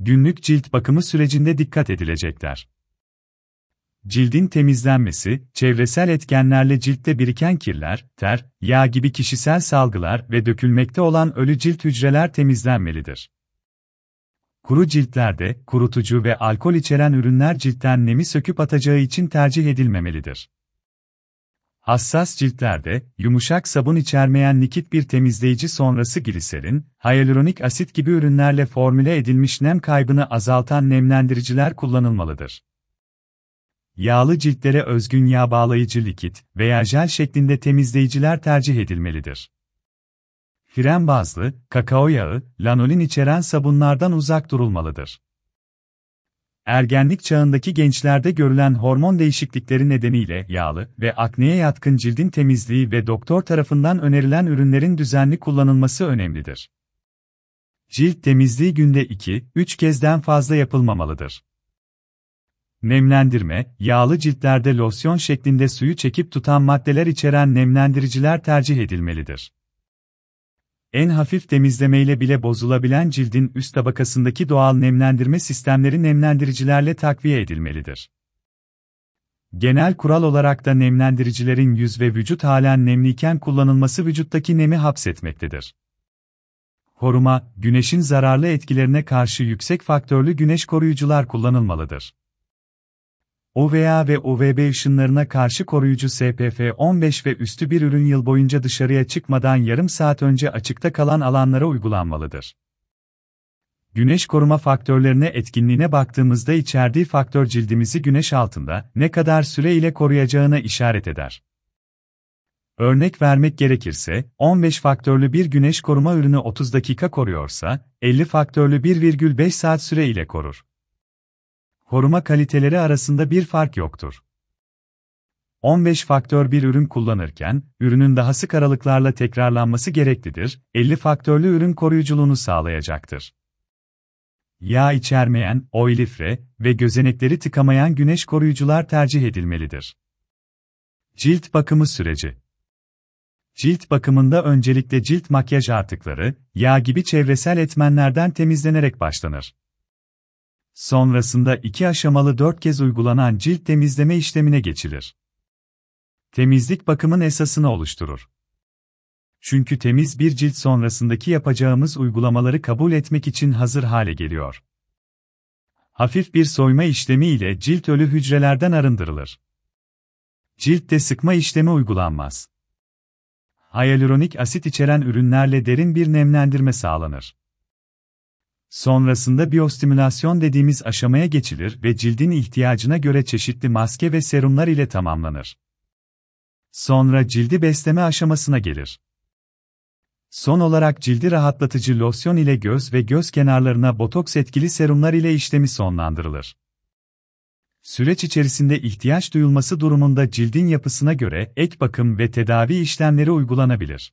günlük cilt bakımı sürecinde dikkat edilecekler. Cildin temizlenmesi, çevresel etkenlerle ciltte biriken kirler, ter, yağ gibi kişisel salgılar ve dökülmekte olan ölü cilt hücreler temizlenmelidir. Kuru ciltlerde, kurutucu ve alkol içeren ürünler ciltten nemi söküp atacağı için tercih edilmemelidir. Hassas ciltlerde, yumuşak sabun içermeyen likit bir temizleyici sonrası gliserin, hyaluronik asit gibi ürünlerle formüle edilmiş nem kaybını azaltan nemlendiriciler kullanılmalıdır. Yağlı ciltlere özgün yağ bağlayıcı likit veya jel şeklinde temizleyiciler tercih edilmelidir. Fren bazlı, kakao yağı, lanolin içeren sabunlardan uzak durulmalıdır. Ergenlik çağındaki gençlerde görülen hormon değişiklikleri nedeniyle yağlı ve akneye yatkın cildin temizliği ve doktor tarafından önerilen ürünlerin düzenli kullanılması önemlidir. Cilt temizliği günde 2-3 kezden fazla yapılmamalıdır. Nemlendirme, yağlı ciltlerde losyon şeklinde suyu çekip tutan maddeler içeren nemlendiriciler tercih edilmelidir. En hafif temizlemeyle bile bozulabilen cildin üst tabakasındaki doğal nemlendirme sistemleri nemlendiricilerle takviye edilmelidir. Genel kural olarak da nemlendiricilerin yüz ve vücut halen nemliyken kullanılması vücuttaki nemi hapsetmektedir. Koruma, güneşin zararlı etkilerine karşı yüksek faktörlü güneş koruyucular kullanılmalıdır. UVA ve UVB ışınlarına karşı koruyucu SPF-15 ve üstü bir ürün yıl boyunca dışarıya çıkmadan yarım saat önce açıkta kalan alanlara uygulanmalıdır. Güneş koruma faktörlerine etkinliğine baktığımızda içerdiği faktör cildimizi güneş altında ne kadar süre ile koruyacağına işaret eder. Örnek vermek gerekirse, 15 faktörlü bir güneş koruma ürünü 30 dakika koruyorsa, 50 faktörlü 1,5 saat süre ile korur koruma kaliteleri arasında bir fark yoktur. 15 faktör bir ürün kullanırken, ürünün daha sık aralıklarla tekrarlanması gereklidir, 50 faktörlü ürün koruyuculuğunu sağlayacaktır. Yağ içermeyen, oilifre ve gözenekleri tıkamayan güneş koruyucular tercih edilmelidir. Cilt bakımı süreci Cilt bakımında öncelikle cilt makyaj artıkları, yağ gibi çevresel etmenlerden temizlenerek başlanır. Sonrasında iki aşamalı dört kez uygulanan cilt temizleme işlemine geçilir. Temizlik bakımın esasını oluşturur. Çünkü temiz bir cilt sonrasındaki yapacağımız uygulamaları kabul etmek için hazır hale geliyor. Hafif bir soyma işlemi ile cilt ölü hücrelerden arındırılır. Ciltte sıkma işlemi uygulanmaz. Hyaluronik asit içeren ürünlerle derin bir nemlendirme sağlanır. Sonrasında biyostimülasyon dediğimiz aşamaya geçilir ve cildin ihtiyacına göre çeşitli maske ve serumlar ile tamamlanır. Sonra cildi besleme aşamasına gelir. Son olarak cildi rahatlatıcı losyon ile göz ve göz kenarlarına botoks etkili serumlar ile işlemi sonlandırılır. Süreç içerisinde ihtiyaç duyulması durumunda cildin yapısına göre ek bakım ve tedavi işlemleri uygulanabilir.